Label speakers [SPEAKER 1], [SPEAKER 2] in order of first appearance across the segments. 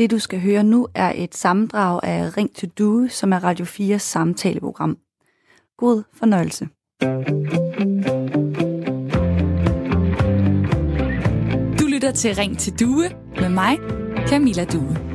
[SPEAKER 1] Det du skal høre nu er et sammendrag af Ring til Due, som er Radio 4's samtaleprogram. God fornøjelse.
[SPEAKER 2] Du lytter til Ring til Due med mig, Camilla Due.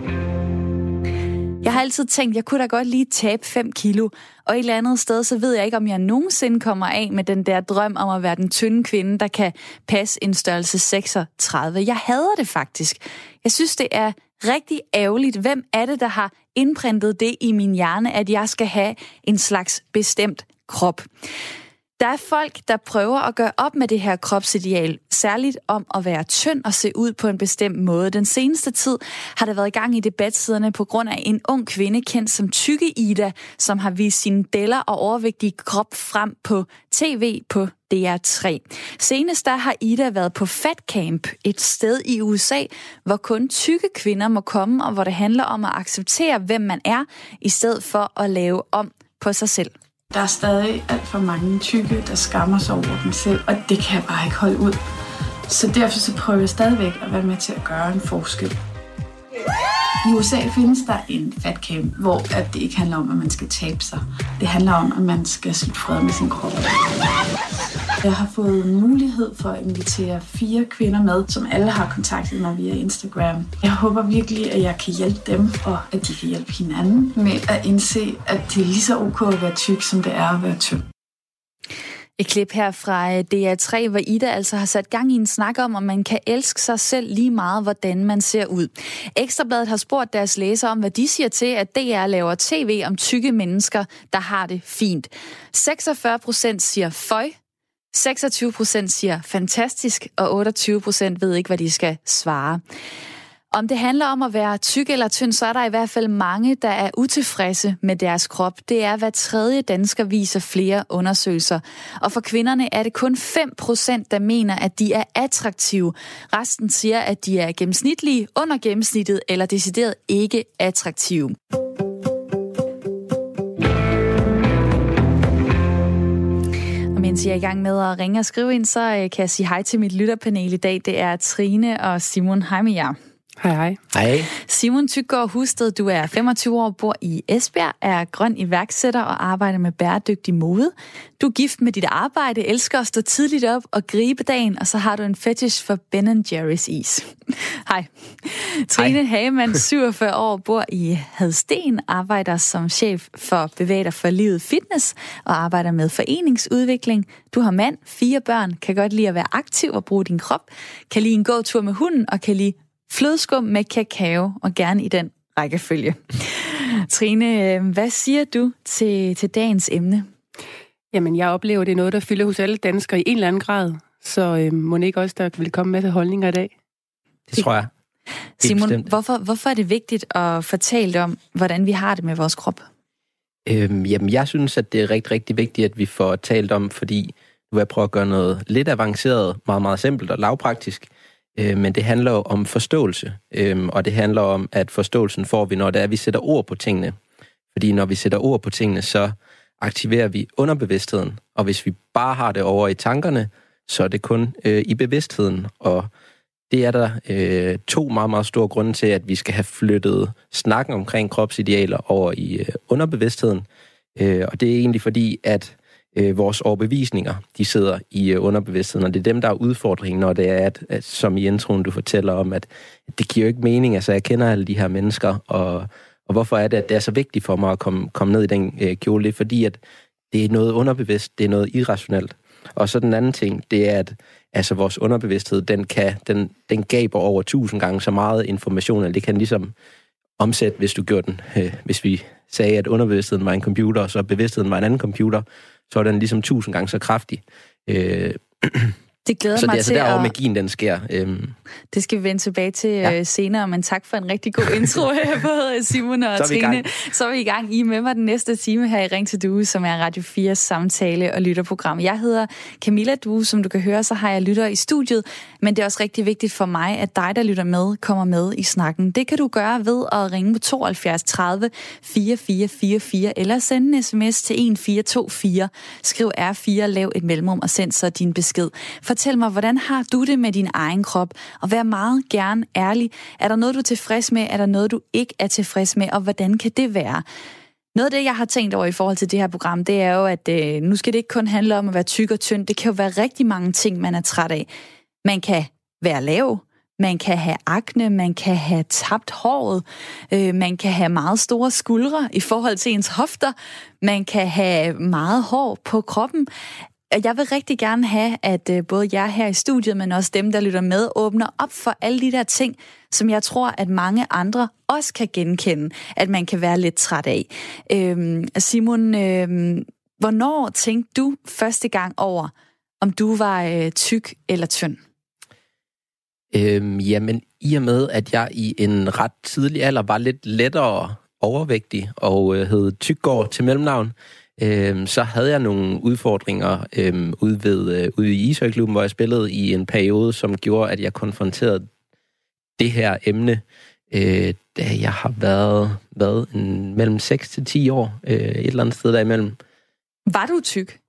[SPEAKER 2] Jeg har altid tænkt, at jeg kunne da godt lige tabe 5 kilo, og et eller andet sted, så ved jeg ikke, om jeg nogensinde kommer af med den der drøm om at være den tynde kvinde, der kan passe en størrelse 36. Jeg hader det faktisk. Jeg synes, det er rigtig ærgerligt. Hvem er det, der har indprintet det i min hjerne, at jeg skal have en slags bestemt krop? Der er folk, der prøver at gøre op med det her kropsideal, særligt om at være tynd og se ud på en bestemt måde. Den seneste tid har der været gang i debatsiderne på grund af en ung kvinde kendt som Tykke Ida, som har vist sine deller og overvægtige krop frem på tv på DR3. Senest der har Ida været på Fat Camp, et sted i USA, hvor kun tykke kvinder må komme, og hvor det handler om at acceptere, hvem man er, i stedet for at lave om på sig selv.
[SPEAKER 3] Der er stadig alt for mange tykke, der skammer sig over dem selv, og det kan jeg bare ikke holde ud. Så derfor så prøver jeg stadigvæk at være med til at gøre en forskel. I USA findes der en fat camp, hvor at det ikke handler om, at man skal tabe sig. Det handler om, at man skal slutte fred med sin krop. Jeg har fået mulighed for at invitere fire kvinder med, som alle har kontaktet mig via Instagram. Jeg håber virkelig, at jeg kan hjælpe dem, og at de kan hjælpe hinanden med at indse, at det er lige så ok at være tyk, som det er at være tyk.
[SPEAKER 2] Et klip her fra øh, DR3, hvor Ida altså har sat gang i en snak om, om man kan elske sig selv lige meget, hvordan man ser ud. Ekstrabladet har spurgt deres læsere om, hvad de siger til, at DR laver tv om tykke mennesker, der har det fint. 46 procent siger føj, 26 procent siger fantastisk, og 28 procent ved ikke, hvad de skal svare. Om det handler om at være tyk eller tynd, så er der i hvert fald mange, der er utilfredse med deres krop. Det er hver tredje dansker viser flere undersøgelser. Og for kvinderne er det kun 5 procent, der mener, at de er attraktive. Resten siger, at de er gennemsnitlige, under gennemsnittet eller decideret ikke attraktive. Mens jeg er i gang med at ringe og skrive ind, så øh, kan jeg sige hej til mit lytterpanel i dag. Det er Trine og Simon. Hej med jer.
[SPEAKER 4] Hej, hej.
[SPEAKER 5] Hej.
[SPEAKER 2] Simon Tyggaard Husted, du er 25 år, bor i Esbjerg, er grøn iværksætter og arbejder med bæredygtig mode. Du er gift med dit arbejde, elsker at stå tidligt op og gribe dagen, og så har du en fetish for Ben Jerry's is. Hej. Trine. Hagemann, 47 år, bor i Hadsten, arbejder som chef for Bevæger for Livet Fitness og arbejder med foreningsudvikling. Du har mand, fire børn, kan godt lide at være aktiv og bruge din krop, kan lide en gåtur med hunden og kan lide flødeskum med kakao, og gerne i den rækkefølge. Trine, øh, hvad siger du til, til dagens emne?
[SPEAKER 4] Jamen, jeg oplever, det er noget, der fylder hos alle danskere i en eller anden grad. Så øh, må ikke også, der vil komme med til holdninger i dag?
[SPEAKER 5] Det tror jeg.
[SPEAKER 2] Simon, hvorfor, hvorfor er det vigtigt at fortælle om, hvordan vi har det med vores krop?
[SPEAKER 5] Øhm, jamen, jeg synes, at det er rigtig, rigtig vigtigt, at vi får talt om, fordi nu vil jeg prøve at gøre noget lidt avanceret, meget, meget simpelt og lavpraktisk. Øh, men det handler jo om forståelse, øh, og det handler om, at forståelsen får vi, når det er, at vi sætter ord på tingene. Fordi når vi sætter ord på tingene, så aktiverer vi underbevidstheden, og hvis vi bare har det over i tankerne, så er det kun øh, i bevidstheden, og det er der øh, to meget, meget store grunde til, at vi skal have flyttet snakken omkring kropsidealer over i øh, underbevidstheden. Øh, og det er egentlig fordi, at øh, vores overbevisninger, de sidder i øh, underbevidstheden, og det er dem, der er udfordringen, når det er, at, at som i introen du fortæller om, at, det giver jo ikke mening, altså jeg kender alle de her mennesker, og, og hvorfor er det, at det er så vigtigt for mig at komme, komme ned i den øh, kjole? Det er fordi, at det er noget underbevidst, det er noget irrationelt. Og så den anden ting, det er, at altså, vores underbevidsthed, den, kan, den, den gaber over tusind gange så meget information, at det kan ligesom omsætte, hvis du gjorde den, øh, hvis vi sagde, at underbevidstheden var en computer, og så bevidstheden var en anden computer, så er den ligesom tusind gange så kraftig. Øh,
[SPEAKER 2] det glæder
[SPEAKER 5] så
[SPEAKER 2] mig
[SPEAKER 5] det er altså derovre
[SPEAKER 2] at...
[SPEAKER 5] magien, den sker. Øhm.
[SPEAKER 2] Det skal vi vende tilbage til ja. øh, senere, men tak for en rigtig god intro her, både Simon og
[SPEAKER 5] så
[SPEAKER 2] Trine. Så er vi i gang. I med mig den næste time her i Ring til Due, som er Radio 4's samtale- og lytterprogram. Jeg hedder Camilla Due, som du kan høre, så har jeg lytter i studiet, men det er også rigtig vigtigt for mig, at dig, der lytter med, kommer med i snakken. Det kan du gøre ved at ringe på 72 30 4444 eller sende en sms til 1424. Skriv R4, lav et mellemrum og send så din besked. Fortæl mig, hvordan har du det med din egen krop, og vær meget gerne ærlig. Er der noget, du er tilfreds med? Er der noget, du ikke er tilfreds med? Og hvordan kan det være? Noget af det, jeg har tænkt over i forhold til det her program, det er jo, at øh, nu skal det ikke kun handle om at være tyk og tynd. Det kan jo være rigtig mange ting, man er træt af. Man kan være lav, man kan have akne, man kan have tabt håret, øh, man kan have meget store skuldre i forhold til ens hofter, man kan have meget hår på kroppen. Jeg vil rigtig gerne have, at øh, både jer her i studiet, men også dem, der lytter med, åbner op for alle de der ting, som jeg tror, at mange andre også kan genkende, at man kan være lidt træt af. Øhm, Simon, øhm, hvornår tænkte du første gang over, om du var øh, tyk eller tynd?
[SPEAKER 5] Øhm, jamen, i og med, at jeg i en ret tidlig alder var lidt lettere overvægtig og øh, hed Tyggård til mellemnavn, øh, så havde jeg nogle udfordringer øh, ude, ved, øh, ude i Ishøjklubben, hvor jeg spillede i en periode, som gjorde, at jeg konfronterede det her emne, øh, da jeg har været, været en, mellem 6 til 10 år, øh, et eller andet sted derimellem.
[SPEAKER 2] Var du tyk?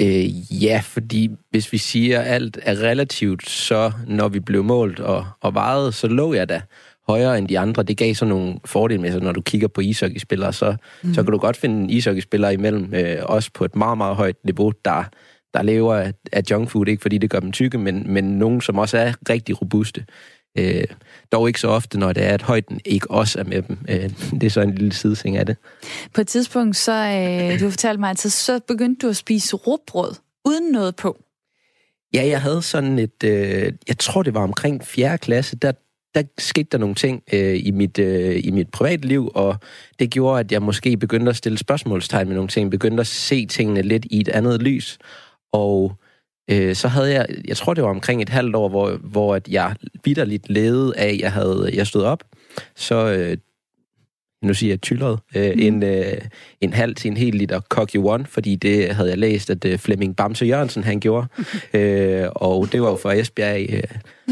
[SPEAKER 5] Øh, ja, fordi hvis vi siger, at alt er relativt, så når vi blev målt og, og vejet, så lå jeg da højere end de andre. Det gav så nogle fordele med sig, når du kigger på ishockeyspillere, så, mm. så kan du godt finde en ishockeyspiller imellem, øh, også på et meget, meget højt niveau, der, der lever af, af junkfood, ikke fordi det gør dem tykke, men, men nogen, som også er rigtig robuste. Øh, dog ikke så ofte, når det er, at højden ikke også er med dem. Øh, det er så en lille sidesing af det.
[SPEAKER 2] På et tidspunkt, så øh, du fortalte mig, at så begyndte du at spise råbrød uden noget på.
[SPEAKER 5] Ja, jeg havde sådan et, øh, jeg tror det var omkring 4. klasse, der, der skete der nogle ting øh, i, mit, øh, i mit privatliv, og det gjorde, at jeg måske begyndte at stille spørgsmålstegn med nogle ting, begyndte at se tingene lidt i et andet lys, og øh, så havde jeg, jeg tror det var omkring et halvt år, hvor, hvor at jeg vidderligt levede af, jeg havde, jeg stod op, så øh, nu siger jeg tyllet, øh, mm. en, øh, en halv til en hel liter Cocky One, fordi det havde jeg læst, at øh, Flemming Bamse Jørgensen han gjorde. øh, og det var jo for Esbjerg, øh,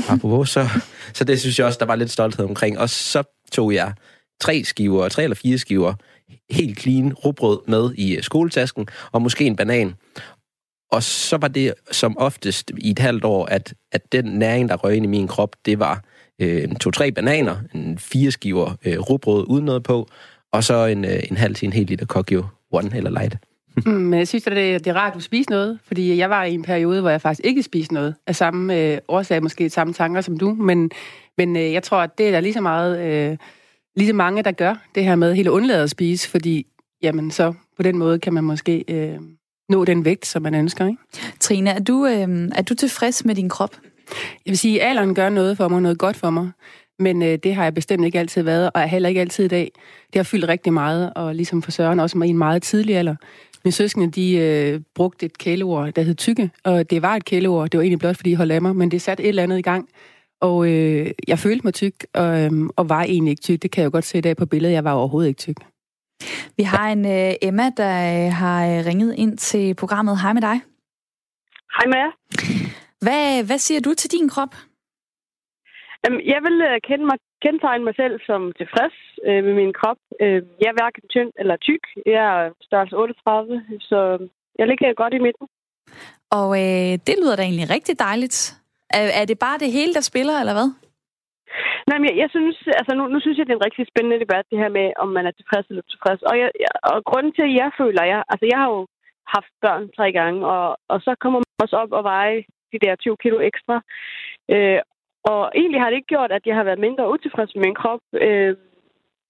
[SPEAKER 5] apropos, så, så det synes jeg også, der var lidt stolthed omkring. Og så tog jeg tre skiver, tre eller fire skiver, helt clean rugbrød med i skoletasken, og måske en banan. Og så var det som oftest i et halvt år, at, at den næring, der røg ind i min krop, det var øh, to-tre bananer, en fire skiver øh, rugbrød uden noget på, og så en, øh, en halv til en hel liter Kokyo One eller light.
[SPEAKER 4] mm, men jeg synes, at det, det er rart, at du spiser noget, fordi jeg var i en periode, hvor jeg faktisk ikke spiste noget, af samme øh, årsag, måske samme tanker som du, men, men øh, jeg tror, at det er der lige så meget, øh, lige så mange, der gør det her med helt undladet at spise, fordi jamen så på den måde kan man måske øh, nå den vægt, som man ønsker. Ikke?
[SPEAKER 2] Trine, er du, øh, er du tilfreds med din krop?
[SPEAKER 4] Jeg vil sige, at alderen gør noget for mig, noget godt for mig. Men øh, det har jeg bestemt ikke altid været, og er heller ikke altid i dag. Det har fyldt rigtig meget, og ligesom for Søren også i en meget tidlig alder. Mine søskende, de øh, brugte et kæleord, der hed tykke, og det var et kæleord. Det var egentlig blot, fordi de holdt af mig, men det satte et eller andet i gang. Og øh, jeg følte mig tyk, og, øh, og var egentlig ikke tyk. Det kan jeg jo godt se i dag på billedet. Jeg var overhovedet ikke tyk.
[SPEAKER 2] Vi har en øh, Emma, der øh, har øh, ringet ind til programmet. Hej med dig.
[SPEAKER 6] Hej med jer.
[SPEAKER 2] Hvad, hvad siger du til din krop?
[SPEAKER 6] Jeg vil øh, kende mig, kendetegne mig selv som tilfreds øh, med min krop. Øh, jeg er hverken tynd eller tyk. Jeg er størrelse 38, så jeg ligger godt i midten.
[SPEAKER 2] Og øh, det lyder da egentlig rigtig dejligt. Er, er det bare det hele, der spiller, eller hvad?
[SPEAKER 6] Nej, men jeg, jeg synes, altså nu, nu synes jeg, det er en rigtig spændende debat, det her med, om man er tilfreds eller tilfreds. Og, jeg, jeg, og grunden til, at jeg føler, jeg, altså jeg har jo haft børn tre gange, og, og så kommer man også op og veje de der 20 kilo ekstra. Øh, og egentlig har det ikke gjort, at jeg har været mindre utilfreds med min krop. Øh,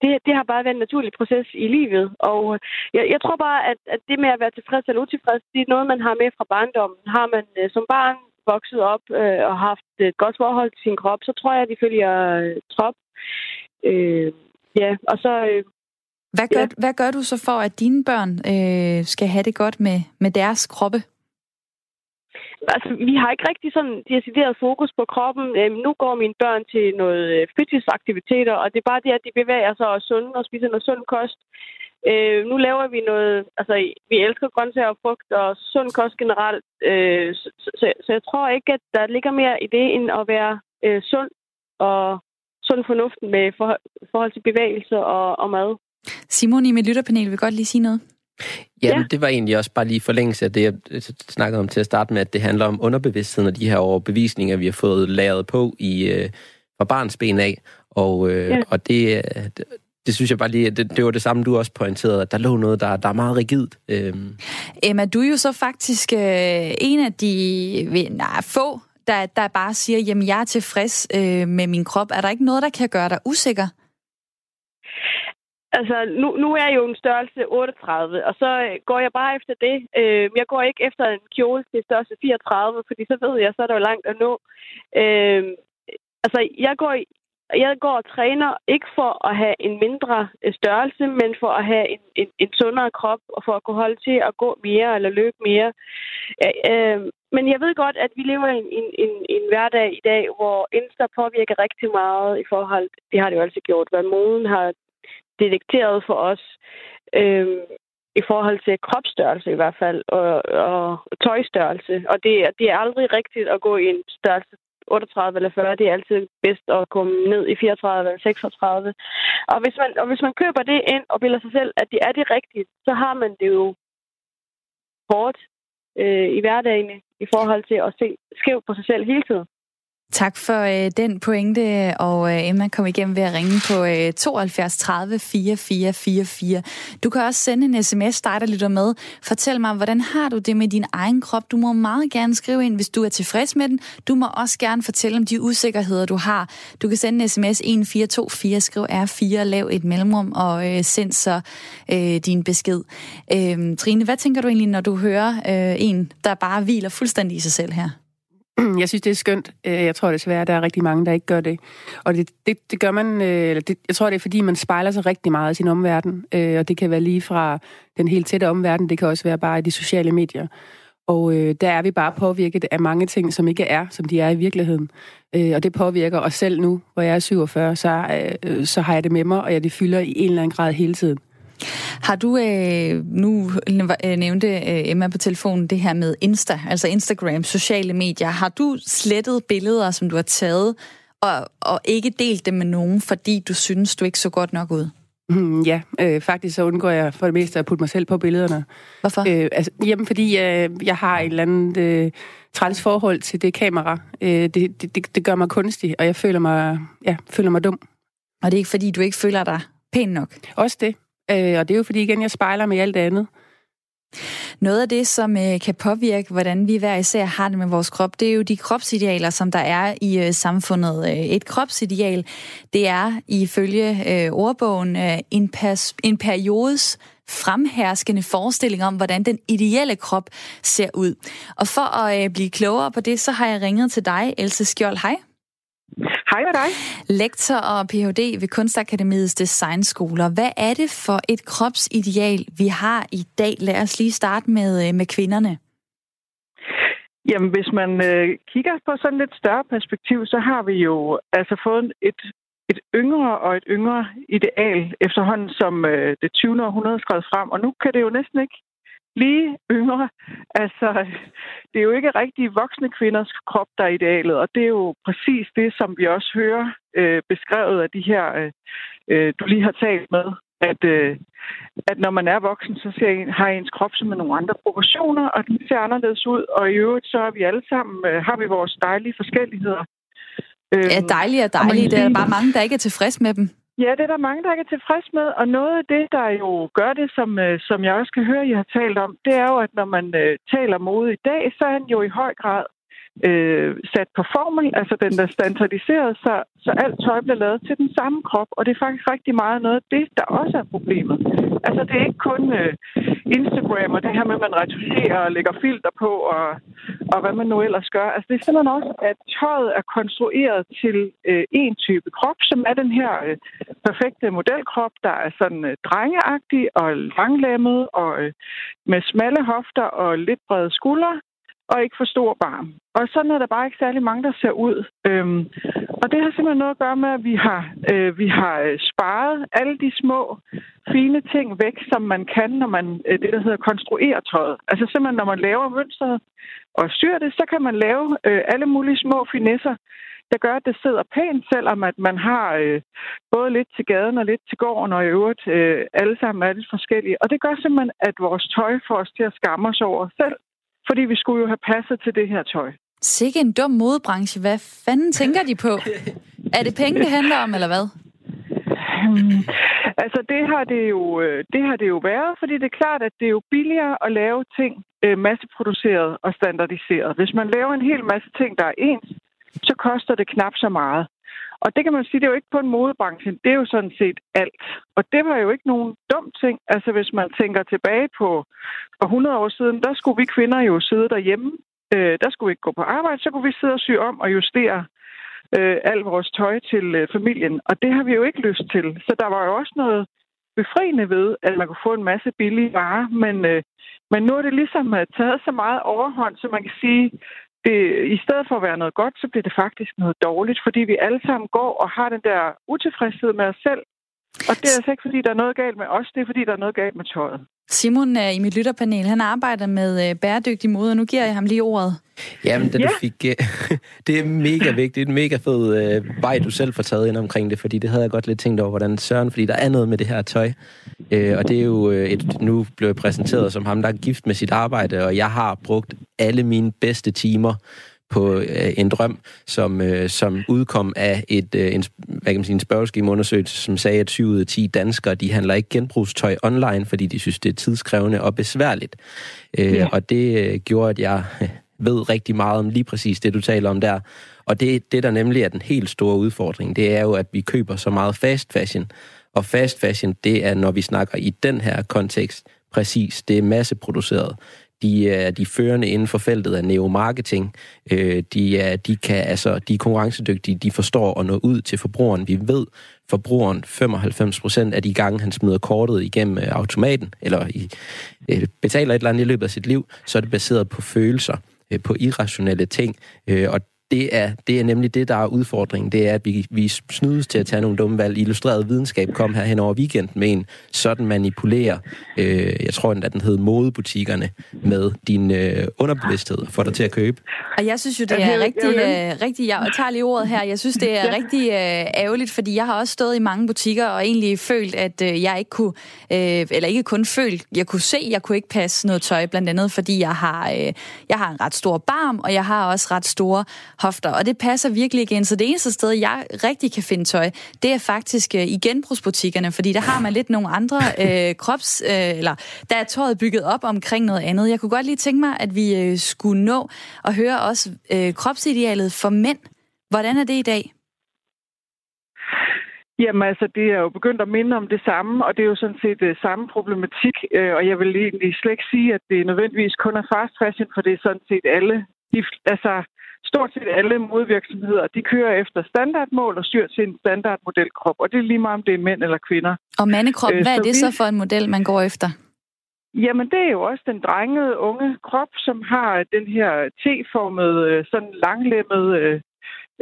[SPEAKER 6] det, det har bare været en naturlig proces i livet. Og jeg, jeg tror bare, at, at det med at være tilfreds eller utilfreds, det er noget, man har med fra barndommen. Har man øh, som barn vokset op øh, og haft et godt forhold til sin krop, så tror jeg, at de følger øh, trop. Øh, ja, og så... Øh,
[SPEAKER 2] hvad, gør, ja. hvad gør du så for, at dine børn øh, skal have det godt med, med deres kroppe?
[SPEAKER 6] Altså, vi har ikke rigtig sådan decideret fokus på kroppen. Øhm, nu går mine børn til noget øh, fritidsaktiviteter, og det er bare det, at de bevæger sig og sunde og spiser noget sund kost. Øh, nu laver vi noget, altså vi elsker grøntsager og frugt og sund kost generelt, øh, så, så, så jeg tror ikke, at der ligger mere i det, end at være øh, sund og sund fornuften med forhold til bevægelse og, og mad.
[SPEAKER 2] Simon i mit lytterpanel vil godt lige sige noget.
[SPEAKER 5] Jamen, ja. det var egentlig også bare lige forlængelse af det, jeg snakkede om til at starte med, at det handler om underbevidstheden og de her overbevisninger, vi har fået læret på i øh, fra barns ben af. Og, øh, ja. og det, det synes jeg bare lige, det, det var det samme, du også pointerede, at der lå noget, der, der er meget rigidt. Øhm.
[SPEAKER 2] Emma, du er jo så faktisk øh, en af de nej, få, der, der bare siger, jamen jeg er tilfreds øh, med min krop. Er der ikke noget, der kan gøre dig usikker?
[SPEAKER 6] Altså, nu, nu er jeg jo en størrelse 38, og så øh, går jeg bare efter det. Øh, jeg går ikke efter en kjole til størrelse 34, fordi så ved jeg, så er der jo langt at nå. Øh, altså, jeg går, jeg går og træner ikke for at have en mindre øh, størrelse, men for at have en, en, en sundere krop, og for at kunne holde til at gå mere eller løbe mere. Øh, øh, men jeg ved godt, at vi lever i en, en, en, en hverdag i dag, hvor Insta påvirker rigtig meget i forhold... Det har det jo altid gjort, hvad moden har detekteret for os. Øh, i forhold til kropsstørrelse i hvert fald, og, og tøjstørrelse. Og det, det er aldrig rigtigt at gå i en størrelse 38 eller 40, det er altid bedst at komme ned i 34 eller 36. Og hvis man, og hvis man køber det ind og bilder sig selv, at det er det rigtige, så har man det jo hårdt øh, i hverdagen i forhold til at se skævt på sig selv hele tiden.
[SPEAKER 2] Tak for øh, den pointe, og øh, Emma kom igennem ved at ringe på øh, 72 30 4444. Du kan også sende en sms, dig der lytter med. Fortæl mig, hvordan har du det med din egen krop? Du må meget gerne skrive ind, hvis du er tilfreds med den. Du må også gerne fortælle om de usikkerheder, du har. Du kan sende en sms 1424, skriv R4, lav et mellemrum og øh, send så øh, din besked. Øh, Trine, hvad tænker du egentlig, når du hører øh, en, der bare hviler fuldstændig i sig selv her?
[SPEAKER 4] Jeg synes, det er skønt. Øh, jeg tror desværre, at der er rigtig mange, der ikke gør det. Og det, det, det gør man... Øh, eller det, jeg tror, det er, fordi man spejler sig rigtig meget i sin omverden. Øh, og det kan være lige fra den helt tætte omverden. Det kan også være bare i de sociale medier. Og øh, der er vi bare påvirket af mange ting, som ikke er, som de er i virkeligheden. Øh, og det påvirker os selv nu, hvor jeg er 47, så, øh, så har jeg det med mig, og jeg det fylder i en eller anden grad hele tiden.
[SPEAKER 2] Har du, øh, nu øh, nævnte øh, Emma på telefonen det her med Insta, altså Instagram, sociale medier. Har du slettet billeder, som du har taget, og, og ikke delt dem med nogen, fordi du synes, du ikke så godt nok ud?
[SPEAKER 4] Mm, ja, øh, faktisk så undgår jeg for det meste at putte mig selv på billederne.
[SPEAKER 2] Hvorfor?
[SPEAKER 4] Øh, altså, jamen, fordi øh, jeg har et eller andet øh, træls forhold til det kamera. Øh, det, det, det, det gør mig kunstig, og jeg føler mig, ja, føler mig dum.
[SPEAKER 2] Og det er ikke fordi, du ikke føler dig pæn nok?
[SPEAKER 4] Også det. Øh, og det er jo fordi, igen, jeg spejler med alt andet.
[SPEAKER 2] Noget af det, som øh, kan påvirke, hvordan vi hver især har det med vores krop, det er jo de kropsidealer, som der er i øh, samfundet. Øh, et kropsideal, det er ifølge øh, ordbogen øh, en, pers- en periodes fremherskende forestilling om, hvordan den ideelle krop ser ud. Og for at øh, blive klogere på det, så har jeg ringet til dig, Else Skjold. Hej.
[SPEAKER 7] Hej med dig.
[SPEAKER 2] Lektor og Ph.D. ved Kunstakademiets Designskoler. Hvad er det for et kropsideal, vi har i dag? Lad os lige starte med, øh, med kvinderne.
[SPEAKER 7] Jamen, hvis man øh, kigger på sådan lidt større perspektiv, så har vi jo altså fået et, et yngre og et yngre ideal efterhånden, som øh, det 20. århundrede skrevet frem. Og nu kan det jo næsten ikke blive yngre. Altså, det er jo ikke rigtig voksne kvinders krop, der er idealet, og det er jo præcis det, som vi også hører øh, beskrevet af de her, øh, øh du lige har talt med, at, øh, at når man er voksen, så ser en, har ens krop som nogle andre proportioner, og den ser anderledes ud, og i øvrigt så er vi alle sammen, øh, har vi vores dejlige forskelligheder.
[SPEAKER 2] Ja, dejlige og dejlige. Der er bare mange, der ikke er tilfreds med dem.
[SPEAKER 7] Ja, det er der mange, der ikke er tilfreds med, og noget af det, der jo gør det, som, øh, som jeg også kan høre, I har talt om, det er jo, at når man øh, taler mode i dag, så er han jo i høj grad øh, sat på formel, altså den der standardiseret, så, så alt tøj bliver lavet til den samme krop, og det er faktisk rigtig meget noget af det, der også er problemet. Altså det er ikke kun øh, Instagram og det her med, at man retusherer og lægger filter på, og, og hvad man nu ellers gør. Altså det er simpelthen også, at tøjet er konstrueret til øh, en type krop, som er den her øh, perfekte modelkrop, der er sådan øh, drengeagtig og langlemmet og øh, med smalle hofter og lidt brede skuldre og ikke for stor barm. Og sådan er der bare ikke særlig mange, der ser ud. Øhm, og det har simpelthen noget at gøre med, at vi har, øh, vi har øh, sparet alle de små, fine ting væk, som man kan, når man øh, det, der hedder konstruerer tøjet. Altså simpelthen, når man laver mønstret og syr det, så kan man lave øh, alle mulige små finesser der gør, at det sidder pænt, selvom at man har øh, både lidt til gaden og lidt til gården, og i øvrigt øh, alle sammen er lidt forskellige. Og det gør simpelthen, at vores tøj får os til at skamme os over os selv, fordi vi skulle jo have passet til det her tøj.
[SPEAKER 2] Sikke en dum modebranche. Hvad fanden tænker de på? Er det penge, det handler om, eller hvad?
[SPEAKER 7] Hmm. Altså, det har det, jo, øh, det har det jo været, fordi det er klart, at det er jo billigere at lave ting øh, masseproduceret og standardiseret. Hvis man laver en hel masse ting, der er ens, så koster det knap så meget. Og det kan man sige, det er jo ikke på en modebranche, det er jo sådan set alt. Og det var jo ikke nogen dum ting. Altså hvis man tænker tilbage på for 100 år siden, der skulle vi kvinder jo sidde derhjemme. Øh, der skulle vi ikke gå på arbejde, så kunne vi sidde og sy om og justere øh, alt vores tøj til øh, familien. Og det har vi jo ikke lyst til. Så der var jo også noget befriende ved, at man kunne få en masse billige varer. Men, øh, men nu er det ligesom øh, taget så meget overhånd, så man kan sige, det, i stedet for at være noget godt, så bliver det faktisk noget dårligt, fordi vi alle sammen går og har den der utilfredshed med os selv. Og det er altså ikke, fordi der er noget galt med os, det er, fordi der er noget galt med tøjet.
[SPEAKER 2] Simon i mit lytterpanel, han arbejder med øh, bæredygtig mode, og nu giver jeg ham lige ordet.
[SPEAKER 5] Jamen, da ja. du fik... Øh, det er mega vigtigt, en mega fed øh, vej, du selv får taget ind omkring det, fordi det havde jeg godt lidt tænkt over, hvordan søren, fordi der er noget med det her tøj. Øh, og det er jo øh, et... Nu blev jeg præsenteret som ham, der er gift med sit arbejde, og jeg har brugt alle mine bedste timer på øh, en drøm, som, øh, som udkom af et, øh, en, hvad kan man sige, en spørgeskemaundersøgelse, som sagde, at 7 ud af 10 danskere, de handler ikke genbrugstøj online, fordi de synes, det er tidskrævende og besværligt. Øh, ja. Og det øh, gjorde, at jeg ved rigtig meget om lige præcis det, du taler om der. Og det, det, der nemlig er den helt store udfordring, det er jo, at vi køber så meget fast fashion. Og fast fashion, det er, når vi snakker i den her kontekst, præcis, det er masseproduceret. De er de førende inden for feltet af neomarketing. Øh, de, er, de, kan, altså, de er konkurrencedygtige, de forstår at nå ud til forbrugeren. Vi ved, forbrugeren 95 procent af de gange, han smider kortet igennem øh, automaten, eller i, øh, betaler et eller andet i løbet af sit liv, så er det baseret på følelser, øh, på irrationelle ting. Øh, og det er, det er nemlig det, der er udfordringen. Det er, at vi, vi snydes til at tage nogle dumme valg. Illustreret videnskab kom her hen over weekenden med en sådan manipulerer, øh, jeg tror at den hed modebutikkerne, med din øh, underbevidsthed for dig til at købe.
[SPEAKER 2] Og jeg synes jo, det er rigtig, øh, rigtig jeg tager lige ordet her, jeg synes, det er rigtig øh, ærgerligt, fordi jeg har også stået i mange butikker og egentlig følt, at øh, jeg ikke kunne, øh, eller ikke kun følt, jeg kunne se, jeg kunne ikke passe noget tøj, blandt andet fordi jeg har, øh, jeg har en ret stor barm, og jeg har også ret store hofter, og det passer virkelig igen. Så det eneste sted, jeg rigtig kan finde tøj, det er faktisk øh, i genbrugsbutikkerne, fordi der har man lidt nogle andre øh, krops, øh, eller der er tøjet bygget op omkring noget andet. Jeg kunne godt lige tænke mig, at vi øh, skulle nå at høre også øh, kropsidealet for mænd. Hvordan er det i dag?
[SPEAKER 7] Jamen altså, det er jo begyndt at minde om det samme, og det er jo sådan set det samme problematik, øh, og jeg vil egentlig slet ikke sige, at det nødvendigvis kun er fast fashion, for det er sådan set alle. De, altså, stort set alle modvirksomheder, de kører efter standardmål og styrer til en standardmodelkrop, og det er lige meget, om det er mænd eller kvinder.
[SPEAKER 2] Og mandekrop, øh, hvad er det så for en model, man går efter?
[SPEAKER 7] Jamen, det er jo også den drengede unge krop, som har den her T-formede, øh, sådan langlemmede øh,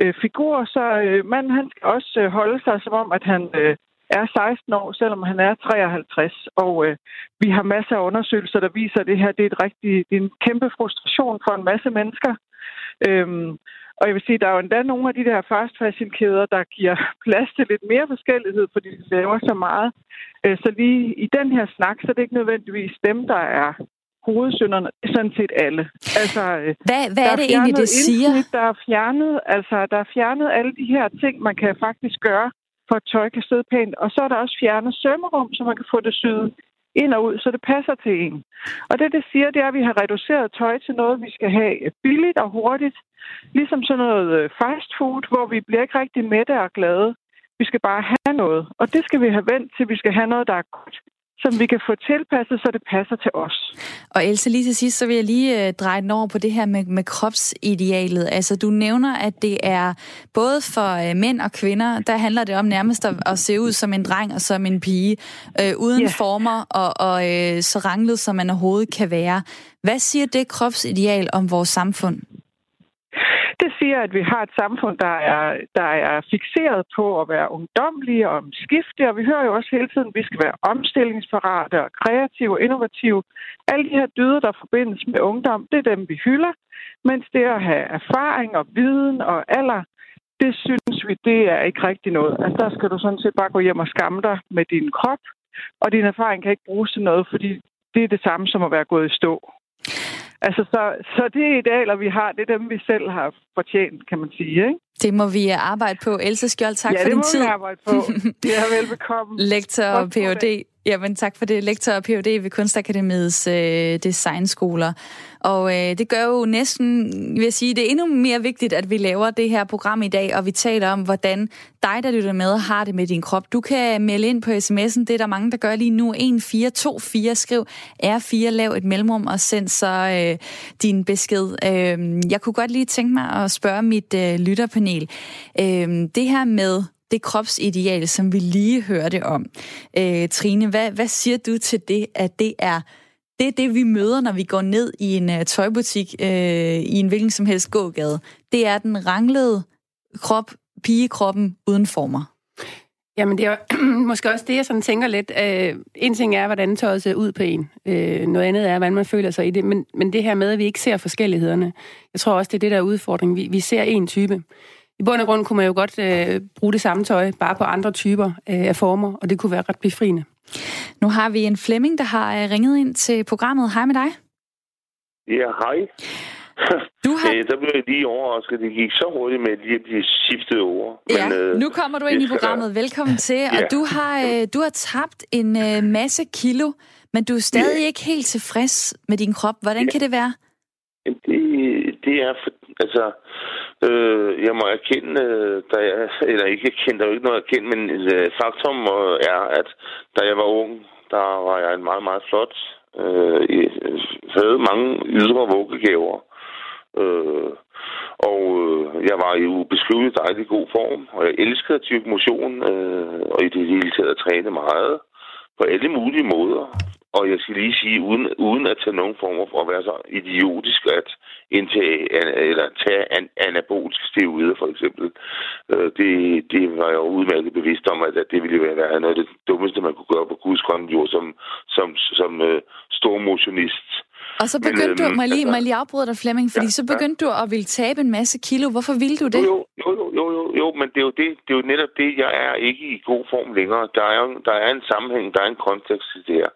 [SPEAKER 7] øh, figur. Så øh, manden, han skal også øh, holde sig som om, at han øh, er 16 år, selvom han er 53. Og øh, vi har masser af undersøgelser, der viser, at det her det er, et rigtig, det er en kæmpe frustration for en masse mennesker. Øhm, og jeg vil sige, der er jo endda nogle af de der fast fashion kæder, der giver plads til lidt mere forskellighed, fordi de laver så meget. Øh, så lige i den her snak, så er det ikke nødvendigvis dem, der er hovedsynderne. Er sådan set alle. Altså,
[SPEAKER 2] øh, hvad, hvad er, er det egentlig, det siger?
[SPEAKER 7] Indsnit, der er fjernet, altså, der er fjernet alle de her ting, man kan faktisk gøre, for at tøj kan sidde pænt. Og så er der også fjernet sømmerum, så man kan få det syet ind og ud, så det passer til en. Og det, det siger, det er, at vi har reduceret tøj til noget, vi skal have billigt og hurtigt. Ligesom sådan noget øh, fast food, hvor vi bliver ikke rigtig mætte og glade. Vi skal bare have noget. Og det skal vi have vendt til, vi skal have noget, der er godt som vi kan få tilpasset, så det passer til os.
[SPEAKER 2] Og Else, lige til sidst, så vil jeg lige øh, dreje den over på det her med, med kropsidealet. Altså, du nævner, at det er både for øh, mænd og kvinder, der handler det om nærmest at, at se ud som en dreng og som en pige, øh, uden yeah. former og, og øh, så ranglet, som man overhovedet kan være. Hvad siger det kropsideal om vores samfund?
[SPEAKER 7] Det siger, at vi har et samfund, der er, der er fixeret på at være ungdomlige og omskiftige, og vi hører jo også hele tiden, at vi skal være omstillingsparate og kreative og innovative. Alle de her dyder, der forbindes med ungdom, det er dem, vi hylder, mens det at have erfaring og viden og alder, det synes vi, det er ikke rigtig noget. Altså, der skal du sådan set bare gå hjem og skamme dig med din krop, og din erfaring kan ikke bruges til noget, fordi det er det samme som at være gået i stå. Altså, så, så det idealer, vi har, det er dem, vi selv har fortjent, kan man sige, ikke?
[SPEAKER 2] Det må vi arbejde på. Elsa Skjold, tak
[SPEAKER 7] ja,
[SPEAKER 2] for din tid.
[SPEAKER 7] Ja, det må vi arbejde på. Det er velbekomme.
[SPEAKER 2] Lektor og Ph.D. Jamen tak for det. Lektor og Ph.D. ved Kunstakademiets øh, designskoler. Og øh, det gør jo næsten, vil jeg sige, det er endnu mere vigtigt, at vi laver det her program i dag, og vi taler om, hvordan dig, der lytter med, har det med din krop. Du kan melde ind på sms'en, det er der mange, der gør lige nu. 1424, skriv R4, lav et mellemrum og send så øh, din besked. Øh, jeg kunne godt lige tænke mig at spørge mit øh, lytterpanel. Øh, det her med det kropsideal, som vi lige hørte om. Øh, Trine, hvad, hvad siger du til det, at det er det, er det vi møder, når vi går ned i en uh, tøjbutik øh, i en hvilken som helst gågade? Det er den ranglede krop, pigekroppen uden former.
[SPEAKER 4] Jamen, det er måske også det, jeg sådan tænker lidt. Uh, en ting er, hvordan tøjet ser ud på en. Uh, noget andet er, hvordan man føler sig i det. Men, men det her med, at vi ikke ser forskellighederne. Jeg tror også, det er det, der er udfordringen. Vi, vi ser en type. I bund og grund kunne man jo godt øh, bruge det samme tøj, bare på andre typer øh, af former, og det kunne være ret befriende.
[SPEAKER 2] Nu har vi en Flemming, der har øh, ringet ind til programmet. Hej med dig.
[SPEAKER 8] Ja, hej.
[SPEAKER 2] Du har...
[SPEAKER 8] Æ, der blev jeg lige overrasket. Det gik så hurtigt med lige at blive skiftet over.
[SPEAKER 2] Ja, Men, øh, nu kommer du ind i programmet. Velkommen til. Ja. Og du har, øh, du har tabt en øh, masse kilo, men du er stadig ja. ikke helt tilfreds med din krop. Hvordan ja. kan det være?
[SPEAKER 8] Det, det er, for, altså, øh, jeg må erkende, øh, da jeg, eller ikke erkende, der er jo ikke noget erkendt, men øh, faktum øh, er, at da jeg var ung, der var jeg en meget, meget flot, øh, øh havde mange ydre vuggegaver. Øh, og øh, jeg var i ubeskriveligt dejlig god form, og jeg elskede at dyrke motion, øh, og i det hele taget at træne meget på alle mulige måder. Og jeg skal lige sige, uden, uden at tage nogen former for at være så idiotisk, at indtage eller tage an, anaboliske steroider for eksempel, øh, det, det var jeg jo udmærket bevidst om, at, at det ville være noget af det dummeste, man kunne gøre på Guds jord som, som, som uh, stor motionist.
[SPEAKER 2] Og så begyndte Men, du, må jeg lige, må lige afbryde dig, Flemming, fordi ja, så begyndte ja. du at ville tabe en masse kilo. Hvorfor ville du det?
[SPEAKER 8] Jo, jo, jo, jo, jo, jo, men det er jo, det, det er jo netop det, jeg er ikke i god form længere. Der er, der er en sammenhæng, der er en kontekst til det her.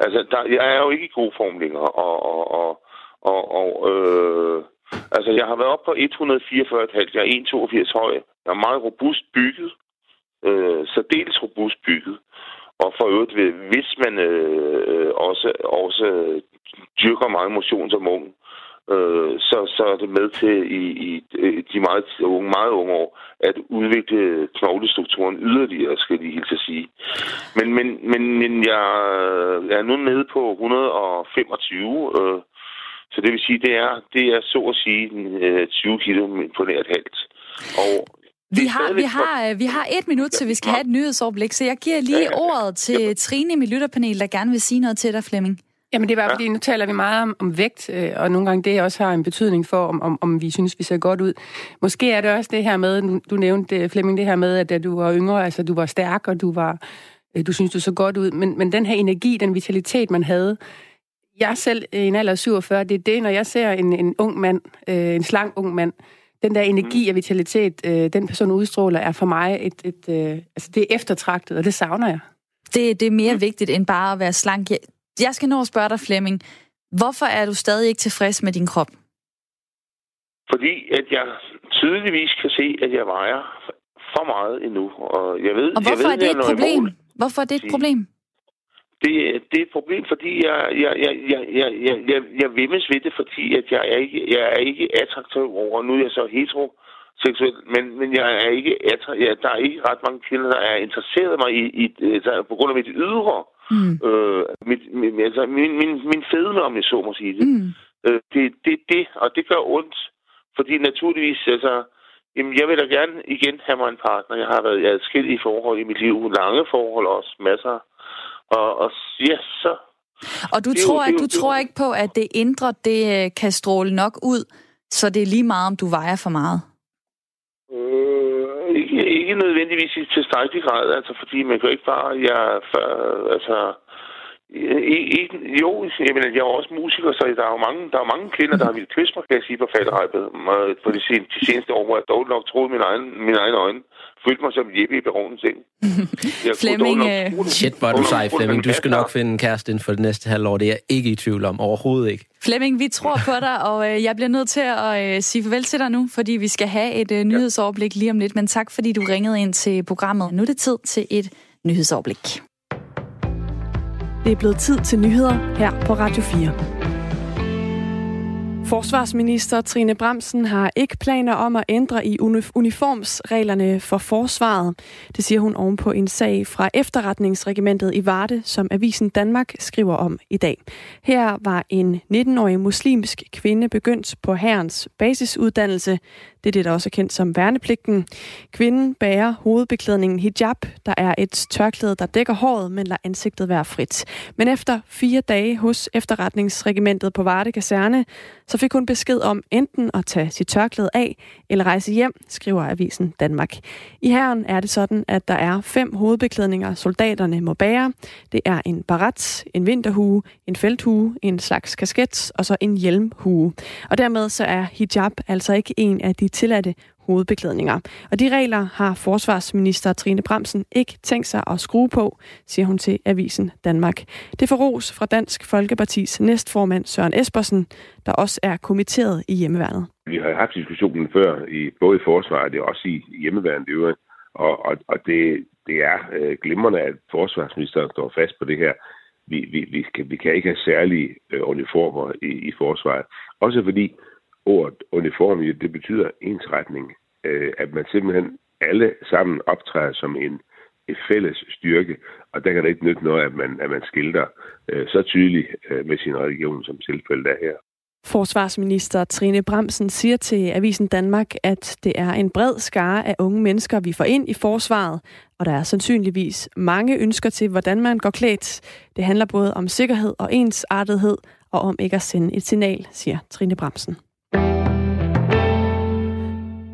[SPEAKER 8] Altså, der, jeg er jo ikke i god form længere, og, og, og, og, og øh, altså, jeg har været op på 144,5. Jeg er 1,82 høj. Jeg er meget robust bygget. Øh, særdeles robust bygget. Og for øvrigt, hvis man øh, øh, også, også dyrker meget motion som ung, øh, så, så er det med til i, i de meget unge, meget unge år at udvikle knoglestrukturen yderligere, skal de helt at sige. Men, men, men, men jeg, jeg er nu nede på 125, øh, så det vil sige, det er, det er så at sige 20 øh, kilo på nær et halvt. Og
[SPEAKER 2] vi har, vi, har, vi har et minut, til vi skal have et nyhedsoverblik, så jeg giver lige ordet til Trine i mit lytterpanel, der gerne vil sige noget til dig, Flemming.
[SPEAKER 4] Jamen det var, ja. fordi nu taler vi meget om, om vægt, øh, og nogle gange det også har en betydning for, om, om, om vi synes, vi ser godt ud. Måske er det også det her med, du nævnte, Flemming, det her med, at da du var yngre, altså du var stærk, og du var, øh, du synes, du så godt ud, men, men den her energi, den vitalitet, man havde, jeg selv i en alder af 47, det er det, når jeg ser en, en ung mand, øh, en slang ung mand, den der energi mm. og vitalitet, øh, den person udstråler, er for mig et, et øh, altså det er eftertragtet, og det savner jeg.
[SPEAKER 2] Det, det er mere mm. vigtigt end bare at være slank. Jeg skal nå at spørge dig, Flemming. Hvorfor er du stadig ikke tilfreds med din krop?
[SPEAKER 8] Fordi at jeg tydeligvis kan se, at jeg vejer for meget endnu. Og, jeg ved,
[SPEAKER 2] og hvorfor
[SPEAKER 8] jeg ved,
[SPEAKER 2] er det et problem? Hvorfor er det et problem?
[SPEAKER 8] Det, det er et problem, fordi jeg, jeg, jeg, jeg, jeg, jeg, jeg, jeg vimmes ved det, fordi at jeg, er ikke, jeg er ikke attraktiv over. Nu er jeg så heteroseksuel, men, men jeg er ikke attraktiv. Ja, der er ikke ret mange kvinder, der er interesseret mig i, i, der, på grund af mit ydre. Mm. Øh, mit, mit, altså min, min, min fedme, om jeg så må sige det. Mm. Øh, det, det, det, og det gør ondt. Fordi naturligvis, altså, jamen, jeg vil da gerne igen have mig en partner. Jeg har været i adskillige forhold i mit liv. Lange forhold også, masser. Og, og ja, så...
[SPEAKER 2] Og du, tror, jo, det, du det, tror ikke på, at det indre, det øh, kan stråle nok ud, så det er lige meget, om du vejer for meget?
[SPEAKER 8] Øh, ikke, nødvendigvis i tilstrækkelig grad, altså fordi man kan ikke bare, jeg, altså, i, jo, jeg, mener, jeg er også musiker, så der er jo mange, der er mange kvinder, der har ville kysse mig, kan jeg sige, på falderæbet. For de, sen, de seneste år, hvor jeg dog nok troede min egen, min egen øjne. Følte mig som Jeppe i baronens seng.
[SPEAKER 2] Flemming...
[SPEAKER 5] Uh... Shit, hvor du sej, Flemming. Du skal nok finde en kæreste inden for det næste halvår. Det er jeg ikke i tvivl om. Overhovedet ikke.
[SPEAKER 2] Flemming, vi tror på dig, og øh, jeg bliver nødt til at øh, sige farvel til dig nu, fordi vi skal have et øh, nyhedsoverblik lige om lidt. Men tak, fordi du ringede ind til programmet. Nu er det tid til et nyhedsoverblik.
[SPEAKER 9] Det er blevet tid til nyheder her på Radio 4. Forsvarsminister Trine Bremsen har ikke planer om at ændre i uniformsreglerne for forsvaret. Det siger hun ovenpå en sag fra efterretningsregimentet i Varde, som Avisen Danmark skriver om i dag. Her var en 19-årig muslimsk kvinde begyndt på herrens basisuddannelse. Det er det, der også er kendt som værnepligten. Kvinden bærer hovedbeklædningen hijab, der er et tørklæde, der dækker håret, men lader ansigtet være frit. Men efter fire dage hos efterretningsregimentet på Varde Kaserne, så fik hun besked om enten at tage sit tørklæde af eller rejse hjem, skriver Avisen Danmark. I herren er det sådan, at der er fem hovedbeklædninger, soldaterne må bære. Det er en barat, en vinterhue, en felthue, en slags kasket og så en hjelmhue. Og dermed så er hijab altså ikke en af de tilladte hovedbeklædninger. Og de regler har forsvarsminister Trine Bremsen ikke tænkt sig at skrue på, siger hun til Avisen Danmark. Det får ros fra Dansk Folkepartis næstformand Søren Espersen, der også er kommitteret i hjemmeværnet.
[SPEAKER 10] Vi har haft diskussionen før, i, både i forsvaret og også i hjemmeværnet øvrigt, og, og, og det, det er øh, glimrende, at forsvarsministeren står fast på det her. Vi, vi, vi, kan, vi kan ikke have særlige øh, uniformer i, i forsvaret. Også fordi ordet uniform, det betyder ensretning. Øh, at man simpelthen alle sammen optræder som en, et fælles styrke, og der kan det ikke nytte noget, at man, at man skilter øh, så tydeligt øh, med sin religion, som tilfældet er her.
[SPEAKER 9] Forsvarsminister Trine Bremsen siger til Avisen Danmark, at det er en bred skare af unge mennesker, vi får ind i forsvaret, og der er sandsynligvis mange ønsker til, hvordan man går klædt. Det handler både om sikkerhed og ensartethed, og om ikke at sende et signal, siger Trine Bremsen.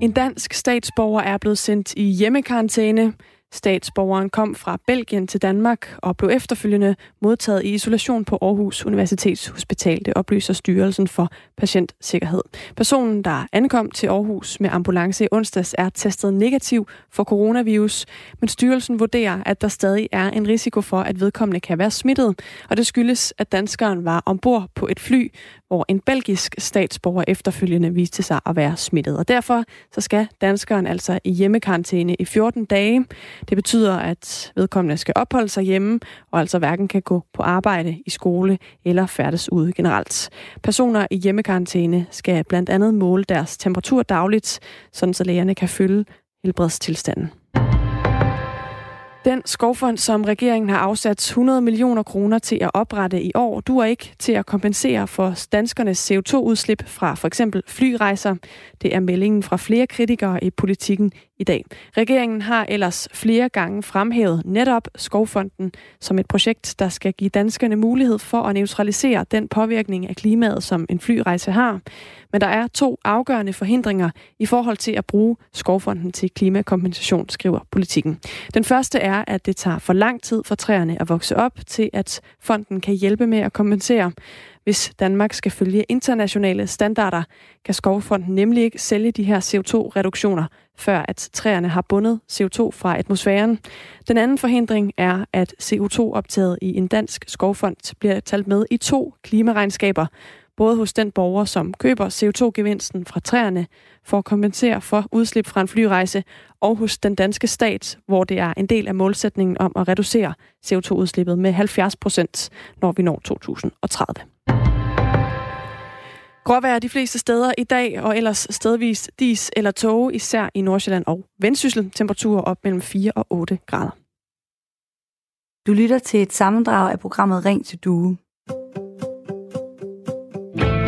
[SPEAKER 9] En dansk statsborger er blevet sendt i hjemmekarantæne. Statsborgeren kom fra Belgien til Danmark og blev efterfølgende modtaget i isolation på Aarhus Universitetshospital. Det oplyser Styrelsen for Patientsikkerhed. Personen, der ankom til Aarhus med ambulance i onsdags, er testet negativ for coronavirus, men styrelsen vurderer, at der stadig er en risiko for, at vedkommende kan være smittet, og det skyldes, at danskeren var ombord på et fly, hvor en belgisk statsborger efterfølgende viste sig at være smittet. Og derfor så skal danskeren altså i hjemmekarantæne i 14 dage. Det betyder, at vedkommende skal opholde sig hjemme, og altså hverken kan gå på arbejde, i skole eller færdes ude generelt. Personer i hjemmekarantæne skal blandt andet måle deres temperatur dagligt, sådan så lægerne kan følge helbredstilstanden. Den skovfond, som regeringen har afsat 100 millioner kroner til at oprette i år, du er ikke til at kompensere for danskernes CO2-udslip fra for eksempel flyrejser. Det er meldingen fra flere kritikere i politikken i dag. Regeringen har ellers flere gange fremhævet netop Skovfonden som et projekt, der skal give danskerne mulighed for at neutralisere den påvirkning af klimaet, som en flyrejse har. Men der er to afgørende forhindringer i forhold til at bruge Skovfonden til klimakompensation, skriver politikken. Den første er, at det tager for lang tid for træerne at vokse op til, at fonden kan hjælpe med at kompensere. Hvis Danmark skal følge internationale standarder, kan Skovfonden nemlig ikke sælge de her CO2-reduktioner, før at træerne har bundet CO2 fra atmosfæren. Den anden forhindring er, at CO2-optaget i en dansk skovfond bliver talt med i to klimaregnskaber, både hos den borger, som køber CO2-gevinsten fra træerne for at kompensere for udslip fra en flyrejse, og hos den danske stat, hvor det er en del af målsætningen om at reducere CO2-udslippet med 70 procent, når vi når 2030. Gråvejr de fleste steder i dag, og ellers stedvis dis eller tåge, især i Nordsjælland og Vendsyssel. Temperaturer op mellem 4 og 8 grader.
[SPEAKER 1] Du lytter til et sammendrag af programmet Ring til Due.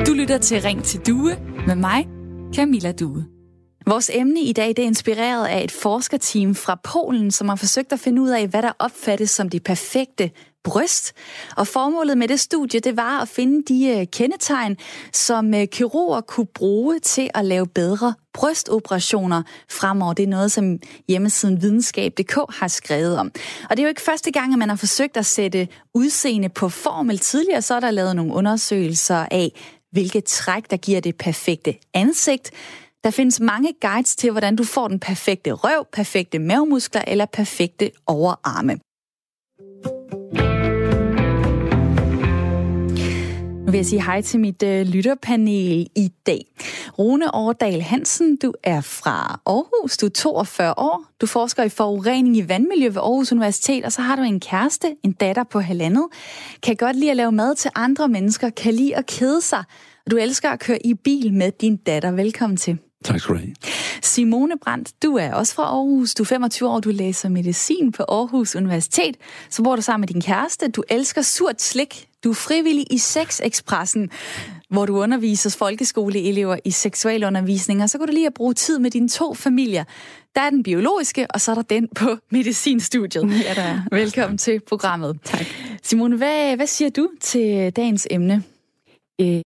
[SPEAKER 2] Du lytter til Ring til Due med mig, Camilla Due. Vores emne i dag det er inspireret af et forskerteam fra Polen, som har forsøgt at finde ud af, hvad der opfattes som det perfekte bryst. Og formålet med det studie, det var at finde de øh, kendetegn, som øh, kirurger kunne bruge til at lave bedre brystoperationer fremover. Det er noget, som hjemmesiden videnskab.dk har skrevet om. Og det er jo ikke første gang, at man har forsøgt at sætte udseende på formel. Tidligere så er der lavet nogle undersøgelser af, hvilke træk, der giver det perfekte ansigt. Der findes mange guides til, hvordan du får den perfekte røv, perfekte mavemuskler eller perfekte overarme. Vil jeg sige hej til mit øh, lytterpanel i dag. Rune Årdal Hansen, du er fra Aarhus, du er 42 år, du forsker i forurening i vandmiljø ved Aarhus Universitet, og så har du en kæreste, en datter på halvandet, kan godt lide at lave mad til andre mennesker, kan lide at kede sig, og du elsker at køre i bil med din datter. Velkommen til.
[SPEAKER 11] Tak skal du have.
[SPEAKER 2] Simone Brandt, du er også fra Aarhus. Du er 25 år, du læser medicin på Aarhus Universitet. Så bor du sammen med din kæreste. Du elsker surt slik. Du er frivillig i Sex-Expressen, hvor du underviser folkeskoleelever i seksualundervisning. Og så kan du lige at bruge tid med dine to familier. Der er den biologiske, og så er der den på medicinstudiet.
[SPEAKER 4] Ja, der er.
[SPEAKER 2] Velkommen til programmet.
[SPEAKER 4] Tak.
[SPEAKER 2] Simone, hvad, hvad siger du til dagens emne?
[SPEAKER 4] Øh,